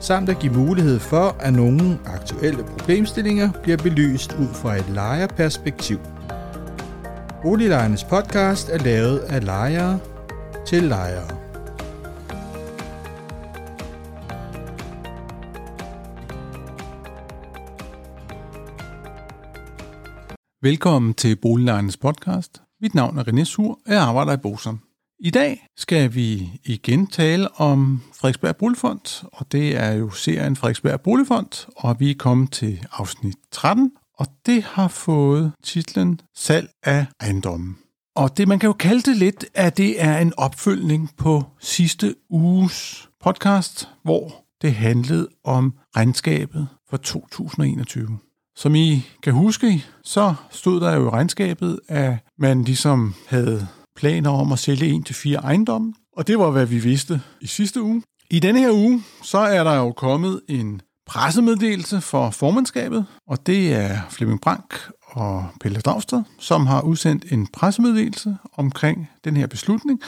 samt at give mulighed for, at nogle aktuelle problemstillinger bliver belyst ud fra et lejerperspektiv. Boliglejernes podcast er lavet af lejere til lejere. Velkommen til Boliglejernes podcast. Mit navn er René Sur, og jeg arbejder i Bosom. I dag skal vi igen tale om Frederiksberg Boligfond, og det er jo serien Frederiksberg Boligfond, og vi er kommet til afsnit 13, og det har fået titlen Salg af ejendommen. Og det, man kan jo kalde det lidt, at det er en opfølgning på sidste uges podcast, hvor det handlede om regnskabet for 2021. Som I kan huske, så stod der jo i regnskabet, at man ligesom havde planer om at sælge en til fire ejendomme, og det var, hvad vi vidste i sidste uge. I denne her uge, så er der jo kommet en pressemeddelelse for formandskabet, og det er Flemming Brank og Pelle Dragsted, som har udsendt en pressemeddelelse omkring den her beslutning,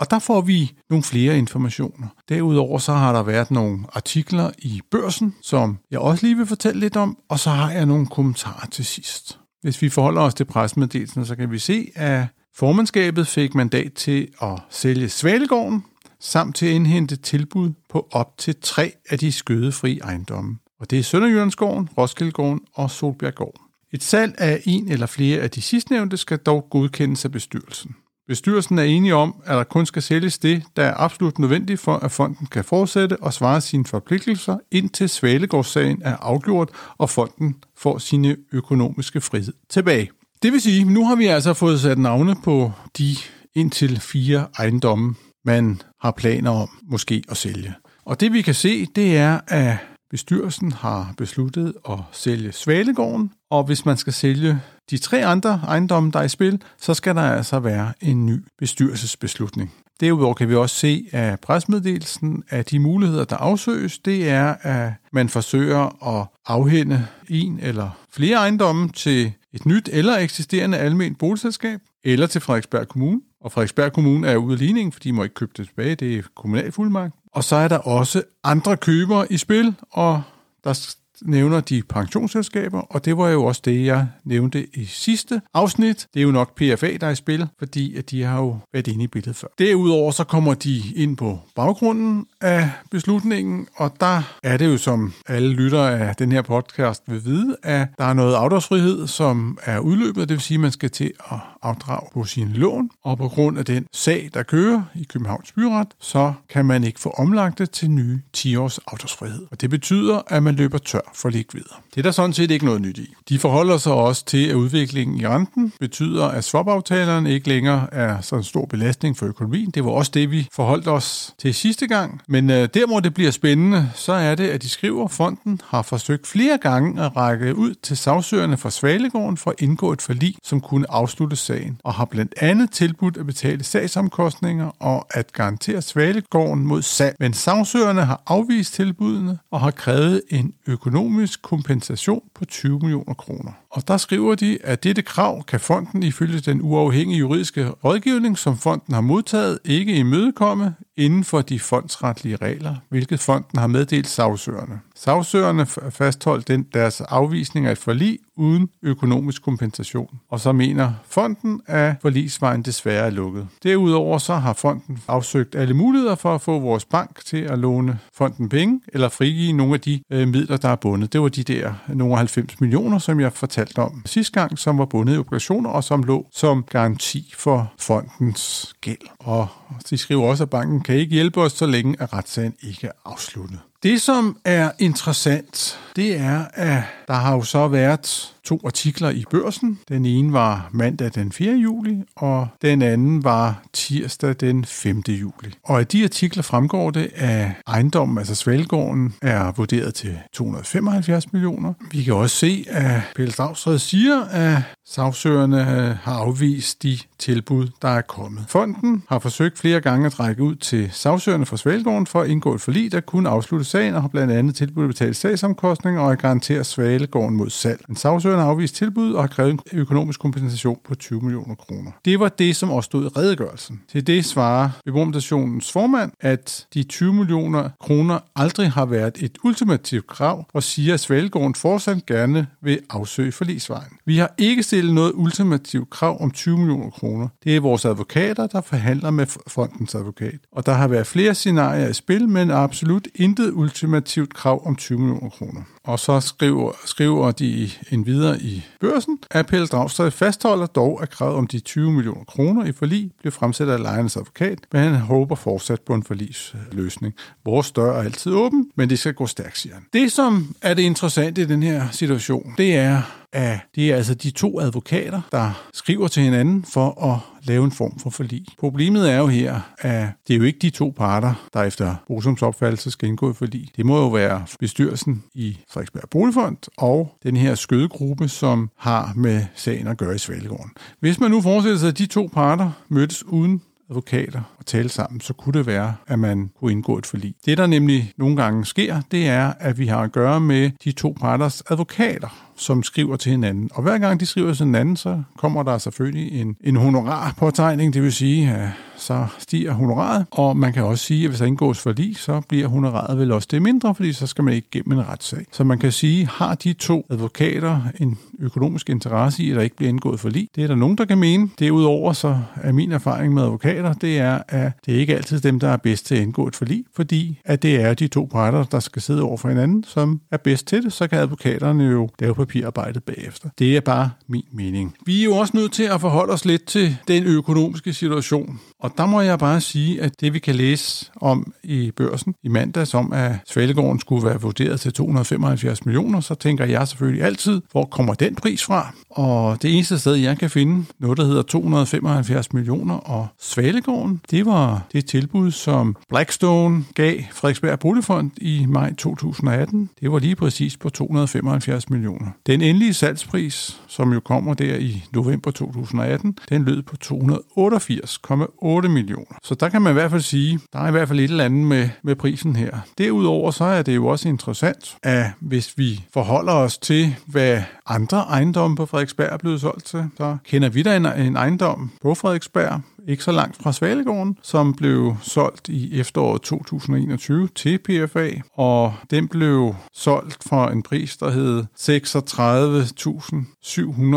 og der får vi nogle flere informationer. Derudover så har der været nogle artikler i børsen, som jeg også lige vil fortælle lidt om, og så har jeg nogle kommentarer til sidst. Hvis vi forholder os til pressemeddelelsen, så kan vi se, at Formandskabet fik mandat til at sælge Svalegården, samt til at indhente tilbud på op til tre af de skødefri ejendomme. Og det er Sønderjyllandsgården, Roskildegården og Solbjerggården. Et salg af en eller flere af de sidstnævnte skal dog godkendes af bestyrelsen. Bestyrelsen er enige om, at der kun skal sælges det, der er absolut nødvendigt for, at fonden kan fortsætte og svare sine forpligtelser, indtil Svalegårdssagen er afgjort, og fonden får sine økonomiske frihed tilbage. Det vil sige, nu har vi altså fået sat navne på de indtil fire ejendomme, man har planer om måske at sælge. Og det vi kan se, det er, at bestyrelsen har besluttet at sælge Svalegården, og hvis man skal sælge de tre andre ejendomme, der er i spil, så skal der altså være en ny bestyrelsesbeslutning. Derudover kan vi også se af presmeddelelsen, at de muligheder, der afsøges, det er, at man forsøger at afhænde en eller flere ejendomme til et nyt eller eksisterende almindeligt boligselskab, eller til Frederiksberg Kommune. Og Frederiksberg Kommune er ude af ligningen, for de må ikke købe det tilbage, det er kommunalfuldmagt. Og så er der også andre købere i spil, og der nævner de pensionsselskaber, og det var jo også det, jeg nævnte i sidste afsnit. Det er jo nok PFA, der er i spil, fordi at de har jo været inde i billedet før. Derudover så kommer de ind på baggrunden af beslutningen, og der er det jo, som alle lyttere af den her podcast vil vide, at der er noget afdragsfrihed, som er udløbet, det vil sige, at man skal til at afdrage på sine lån, og på grund af den sag, der kører i Københavns Byret, så kan man ikke få omlagt det til nye 10 års afdragsfrihed. Og det betyder, at man løber tør for likvider. Det er der sådan set ikke noget nyt i. De forholder sig også til, at udviklingen i renten betyder, at swap-aftalerne ikke længere er så en stor belastning for økonomien. Det var også det, vi forholdt os til sidste gang. Men øh, der, hvor det bliver spændende, så er det, at de skriver, at fonden har forsøgt flere gange at række ud til sagsøgerne fra Svalegården for at indgå et forlig, som kunne afslutte sagen, og har blandt andet tilbudt at betale sagsomkostninger og at garantere Svalegården mod salg. Men sagsøgerne har afvist tilbudene og har krævet en økonomisk kompensation på 20 millioner kroner. Og der skriver de, at dette krav kan fonden ifølge den uafhængige juridiske rådgivning, som fonden har modtaget, ikke imødekomme inden for de fondsretlige regler, hvilket fonden har meddelt sagsøgerne. Sagsøgerne fastholdt den deres afvisning af et forlig uden økonomisk kompensation. Og så mener fonden, at forlisvejen desværre er lukket. Derudover så har fonden afsøgt alle muligheder for at få vores bank til at låne fonden penge, eller frigive nogle af de øh, midler, der er bundet. Det var de der nogle 90 millioner, som jeg fortalte om sidste gang, som var bundet i operationer og som lå som garanti for fondens gæld. Og de skriver også, at banken kan ikke hjælpe os, så længe at retssagen ikke er afsluttet. Det, som er interessant, det er, at der har jo så været to artikler i børsen. Den ene var mandag den 4. juli, og den anden var tirsdag den 5. juli. Og af de artikler fremgår det, at ejendommen, altså Svalgården, er vurderet til 275 millioner. Vi kan også se, at Pelle Dragsred siger, at sagsøgerne har afvist de tilbud, der er kommet. Fonden har forsøgt flere gange at række ud til sagsøgerne fra Svalgården for at indgå et forlig, der kunne afslutte sagen og har blandt andet tilbudt at betale sagsomkostninger og at garantere Svalgården mod salg. Men sagsøgerne har afvist tilbud og har krævet en økonomisk kompensation på 20 millioner kroner. Det var det, som også stod i redegørelsen. Til det svarer beboermentationens formand, at de 20 millioner kroner aldrig har været et ultimativt krav og siger, at Svalgården fortsat gerne vil afsøge forlisvejen. Vi har ikke stillet noget ultimativt krav om 20 millioner kroner. Det er vores advokater, der forhandler med fondens advokat. Og der har været flere scenarier i spil, men absolut intet ultimativt krav om 20 millioner kroner. Og så skriver, skriver de en videre i børsen, at Pelle Dragsted fastholder dog, at kravet om de 20 millioner kroner i forlig bliver fremsat af lejernes advokat, men han håber fortsat på en forlisløsning. Vores dør er altid åben, men det skal gå stærkt, siger han. Det, som er det interessante i den her situation, det er, af, det er altså de to advokater, der skriver til hinanden for at lave en form for forlig. Problemet er jo her, at det er jo ikke de to parter, der efter Bosums opfattelse skal indgå i forlig. Det må jo være bestyrelsen i Frederiksberg Boligfond og den her skødegruppe, som har med sagen at gøre i Svalegården. Hvis man nu forestiller sig, at de to parter mødtes uden advokater og tale sammen, så kunne det være, at man kunne indgå et forlig. Det, der nemlig nogle gange sker, det er, at vi har at gøre med de to parters advokater, som skriver til hinanden. Og hver gang de skriver til hinanden, så kommer der selvfølgelig en, en honorarpåtegning, det vil sige, at så stiger honoraret. Og man kan også sige, at hvis der indgås forlig, så bliver honoraret vel også det mindre, fordi så skal man ikke gennem en retssag. Så man kan sige, har de to advokater en økonomisk interesse i, at der ikke bliver indgået forlig? Det er der nogen, der kan mene. Derudover så er min erfaring med advokater, det er, at det er ikke altid dem, der er bedst til at indgå et forlig, fordi at det er de to parter, der skal sidde over for hinanden, som er bedst til det. Så kan advokaterne jo lave papirarbejdet bagefter. Det er bare min mening. Vi er jo også nødt til at forholde os lidt til den økonomiske situation. Og der må jeg bare sige, at det vi kan læse om i børsen i mandags om, at Svalegården skulle være vurderet til 275 millioner, så tænker jeg selvfølgelig altid, hvor kommer den pris fra? Og det eneste sted, jeg kan finde noget, der hedder 275 millioner og Svalegården, det var det tilbud, som Blackstone gav Frederiksberg Boligfond i maj 2018. Det var lige præcis på 275 millioner. Den endelige salgspris, som jo kommer der i november 2018, den lød på 288,8 millioner. Så der kan man i hvert fald sige, der er i hvert fald et eller andet med, med prisen her. Derudover så er det jo også interessant, at hvis vi forholder os til, hvad andre ejendomme på Frederiksberg er blevet solgt til, så kender vi da en, en ejendom på Frederiksberg, ikke så langt fra Svalegården, som blev solgt i efteråret 2021 til PFA, og den blev solgt for en pris, der hed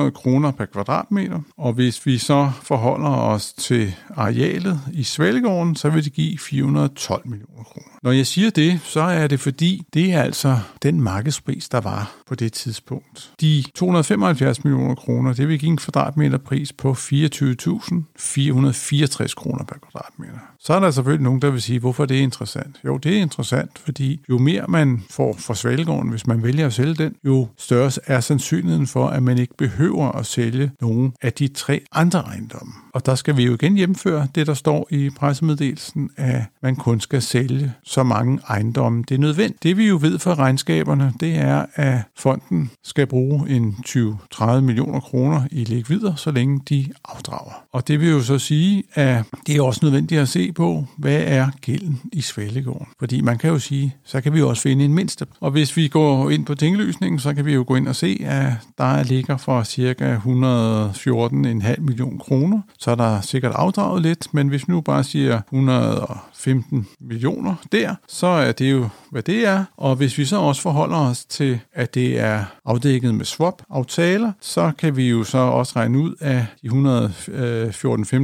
36.700 kroner per kvadratmeter. Og hvis vi så forholder os til arealet i Svalegården, så vil det give 412 millioner kroner. Når jeg siger det, så er det fordi, det er altså den markedspris, der var på det tidspunkt. De 275 millioner kroner, det vil give en kvadratmeterpris på 24.400 164 kroner per kvadratmeter. Så er der selvfølgelig nogen, der vil sige, hvorfor det er interessant. Jo, det er interessant, fordi jo mere man får fra Svalgården, hvis man vælger at sælge den, jo større er sandsynligheden for, at man ikke behøver at sælge nogen af de tre andre ejendomme. Og der skal vi jo igen hjemføre det, der står i pressemeddelelsen, at man kun skal sælge så mange ejendomme. Det er nødvendigt. Det vi jo ved fra regnskaberne, det er, at fonden skal bruge en 20-30 millioner kroner i likvider, så længe de afdrager. Og det vil jo så sige, at det er også nødvendigt at se på, hvad er gælden i Svalegården. Fordi man kan jo sige, så kan vi også finde en mindste. Og hvis vi går ind på tinglysningen, så kan vi jo gå ind og se, at der ligger for cirka 114,5 millioner kroner. Så er der sikkert afdraget lidt, men hvis vi nu bare siger 115 millioner der, så er det jo, hvad det er. Og hvis vi så også forholder os til, at det er afdækket med swap-aftaler, så kan vi jo så også regne ud af de 114-15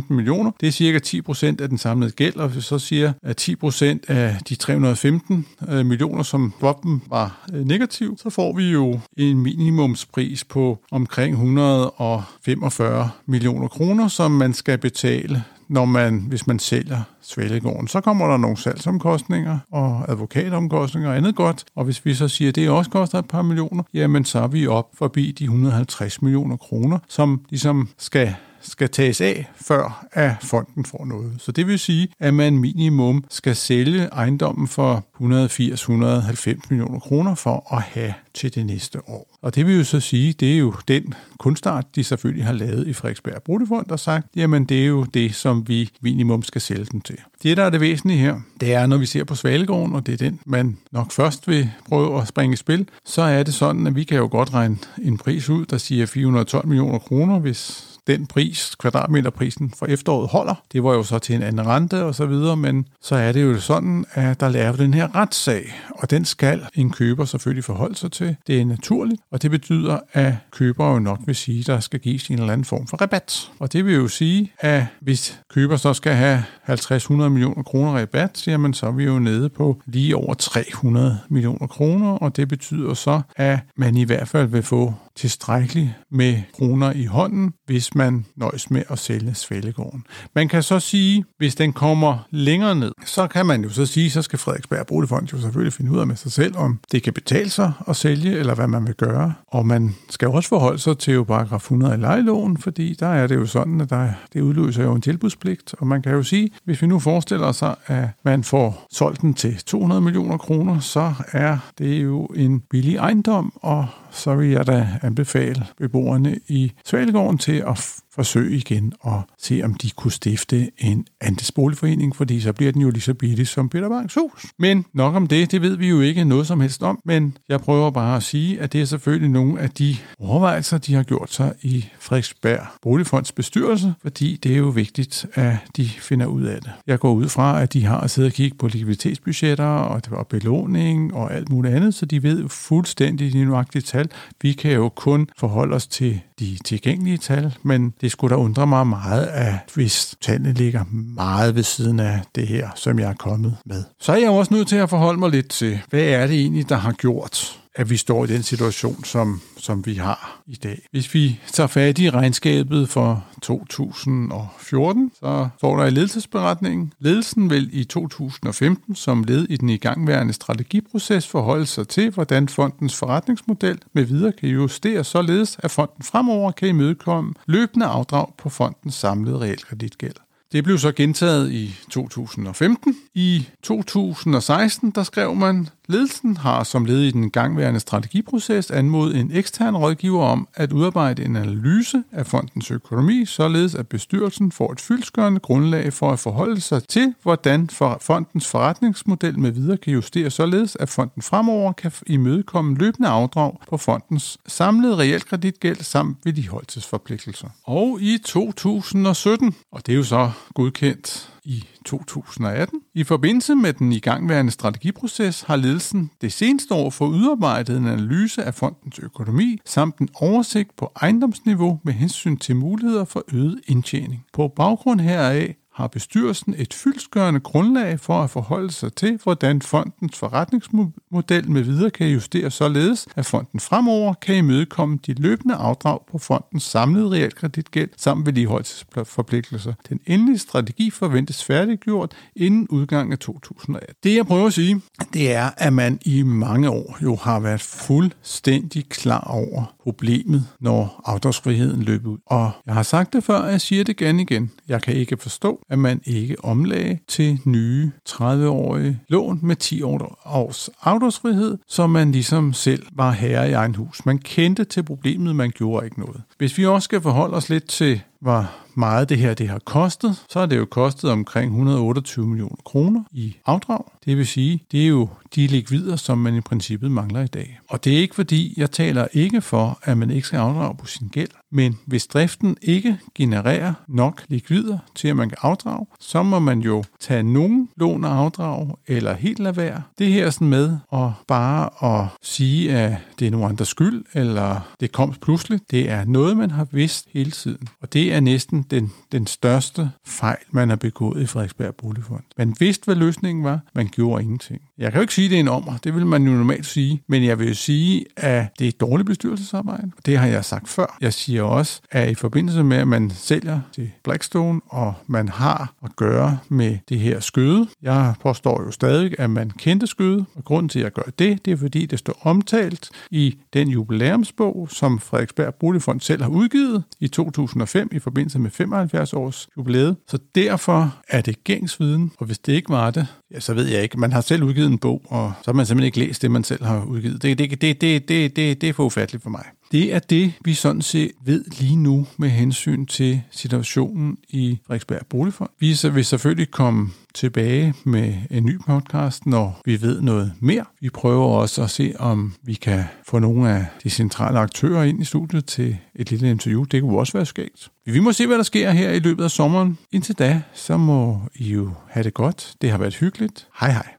millioner. Øh, det er cirka 10 procent af den samlede gæld, og hvis vi så siger, at 10 procent af de 315 øh, millioner, som swappen var øh, negativ, så får vi jo en minimumspris på omkring 145 millioner kroner, som man skal betale når man, hvis man sælger Svalegården, så kommer der nogle salgsomkostninger og advokatomkostninger og andet godt. Og hvis vi så siger, at det også koster et par millioner, jamen så er vi op forbi de 150 millioner kroner, som ligesom skal skal tages af, før at fonden får noget. Så det vil sige, at man minimum skal sælge ejendommen for 180-190 millioner kroner for at have til det næste år. Og det vil jo så sige, det er jo den kunstart, de selvfølgelig har lavet i Frederiksberg Brudefond og sagt, jamen det er jo det, som vi minimum skal sælge den til. Det, der er det væsentlige her, det er, når vi ser på Svalegården, og det er den, man nok først vil prøve at springe i spil, så er det sådan, at vi kan jo godt regne en pris ud, der siger 412 millioner kroner, hvis den pris, kvadratmeterprisen for efteråret holder. Det var jo så til en anden rente og så videre, men så er det jo sådan, at der laver den her retssag, og den skal en køber selvfølgelig forholde sig til. Det er naturligt, og det betyder, at køber jo nok vil sige, at der skal gives en eller anden form for rabat. Og det vil jo sige, at hvis køber så skal have 50-100 millioner kroner rabat, jamen så er vi jo nede på lige over 300 millioner kroner, og det betyder så, at man i hvert fald vil få tilstrækkeligt med kroner i hånden, hvis man nøjes med at sælge Svalegården. Man kan så sige, hvis den kommer længere ned, så kan man jo så sige, så skal Frederiksberg Boligfond jo selvfølgelig finde ud af med sig selv, om det kan betale sig at sælge, eller hvad man vil gøre. Og man skal også forholde sig til jo paragraf 100 i lejeloven, fordi der er det jo sådan, at der, det udløser jo en tilbudspligt, og man kan jo sige, hvis vi nu forestiller sig, at man får solgt den til 200 millioner kroner, så er det jo en billig ejendom, og så vil jeg da anbefale beboerne i Svalegården til at forsøge igen og se, om de kunne stifte en andelsboligforening, fordi så bliver den jo lige så billig som Peter Banks hus. Men nok om det, det ved vi jo ikke noget som helst om, men jeg prøver bare at sige, at det er selvfølgelig nogle af de overvejelser, de har gjort sig i Frederiksberg Boligfonds bestyrelse, fordi det er jo vigtigt, at de finder ud af det. Jeg går ud fra, at de har siddet og kigget på likviditetsbudgetter og, og belåning og alt muligt andet, så de ved fuldstændig de nøjagtige tal. Vi kan jo kun forholde os til de tilgængelige tal, men det skulle da undre mig meget, at hvis tallene ligger meget ved siden af det her, som jeg er kommet med. Så er jeg også nødt til at forholde mig lidt til, hvad er det egentlig, der har gjort, at vi står i den situation, som, som vi har i dag. Hvis vi tager fat i regnskabet for 2014, så står der i ledelsesberetningen, ledelsen vil i 2015 som led i den igangværende strategiproces forholde sig til, hvordan fondens forretningsmodel med videre kan justeres således, at fonden fremover kan imødekomme løbende afdrag på fondens samlede realkreditgæld. Det blev så gentaget i 2015. I 2016 der skrev man, ledelsen har som led i den gangværende strategiproces anmodet en ekstern rådgiver om at udarbejde en analyse af fondens økonomi, således at bestyrelsen får et fyldskørende grundlag for at forholde sig til, hvordan fondens forretningsmodel med videre kan justeres således, at fonden fremover kan imødekomme løbende afdrag på fondens samlede realkreditgæld samt vedligeholdelsesforpligtelser. Og i 2017, og det er jo så godkendt i 2018. I forbindelse med den igangværende strategiproces har ledelsen det seneste år fået udarbejdet en analyse af fondens økonomi samt en oversigt på ejendomsniveau med hensyn til muligheder for øget indtjening. På baggrund heraf har bestyrelsen et fyldsgørende grundlag for at forholde sig til, hvordan fondens forretningsmodel med videre kan justeres således, at fonden fremover kan imødekomme de løbende afdrag på fondens samlede realkreditgæld samt vedligeholdelsesforpligtelser. Den endelige strategi forventes færdiggjort inden udgangen af 2018. Det jeg prøver at sige, det er, at man i mange år jo har været fuldstændig klar over problemet, når afdragsfriheden løber ud. Og jeg har sagt det før, og jeg siger det igen igen. Jeg kan ikke forstå, at man ikke omlagde til nye 30-årige lån med 10 års afdragsfrihed, så man ligesom selv var herre i egen hus. Man kendte til problemet, man gjorde ikke noget. Hvis vi også skal forholde os lidt til, hvor meget det her det har kostet, så har det jo kostet omkring 128 millioner kroner i afdrag. Det vil sige, det er jo de likvider, som man i princippet mangler i dag. Og det er ikke fordi, jeg taler ikke for, at man ikke skal afdrage på sin gæld, men hvis driften ikke genererer nok likvider til, at man kan afdrage, så må man jo tage nogen lån og afdrag, eller helt lade være. Det her sådan med at bare at sige, at det er nogen andres skyld, eller det kom pludselig, det er noget, man har vidst hele tiden. Og det er næsten den, den største fejl, man har begået i Frederiksberg Boligfond. Man vidste, hvad løsningen var, man gjorde ingenting. Jeg kan jo ikke sige, at det er en ommer, det vil man jo normalt sige, men jeg vil jo sige, at det er et dårligt bestyrelsesarbejde. Det har jeg sagt før. Jeg siger også, at i forbindelse med, at man sælger til Blackstone, og man har at gøre med det her skøde, jeg påstår jo stadig, at man kendte skøde, og grunden til, at jeg gør det, det er fordi, det står omtalt i den jubilæumsbog, som Frederiksberg Boligfond selv har udgivet i 2005 i forbindelse med 75 års jubilæet. Så derfor er det gængsviden, og hvis det ikke var det, ja, så ved jeg ikke. Man har selv udgivet en bog, og så har man simpelthen ikke læst det, man selv har udgivet. Det, det, det, det, det, det, det er for ufatteligt for mig. Det er det, vi sådan set ved lige nu med hensyn til situationen i Frederiksberg Boligfond. Vi vil selvfølgelig komme tilbage med en ny podcast, når vi ved noget mere. Vi prøver også at se, om vi kan få nogle af de centrale aktører ind i studiet til et lille interview. Det kunne også være skægt. Vi må se, hvad der sker her i løbet af sommeren. Indtil da, så må I jo have det godt. Det har været hyggeligt. Hej hej.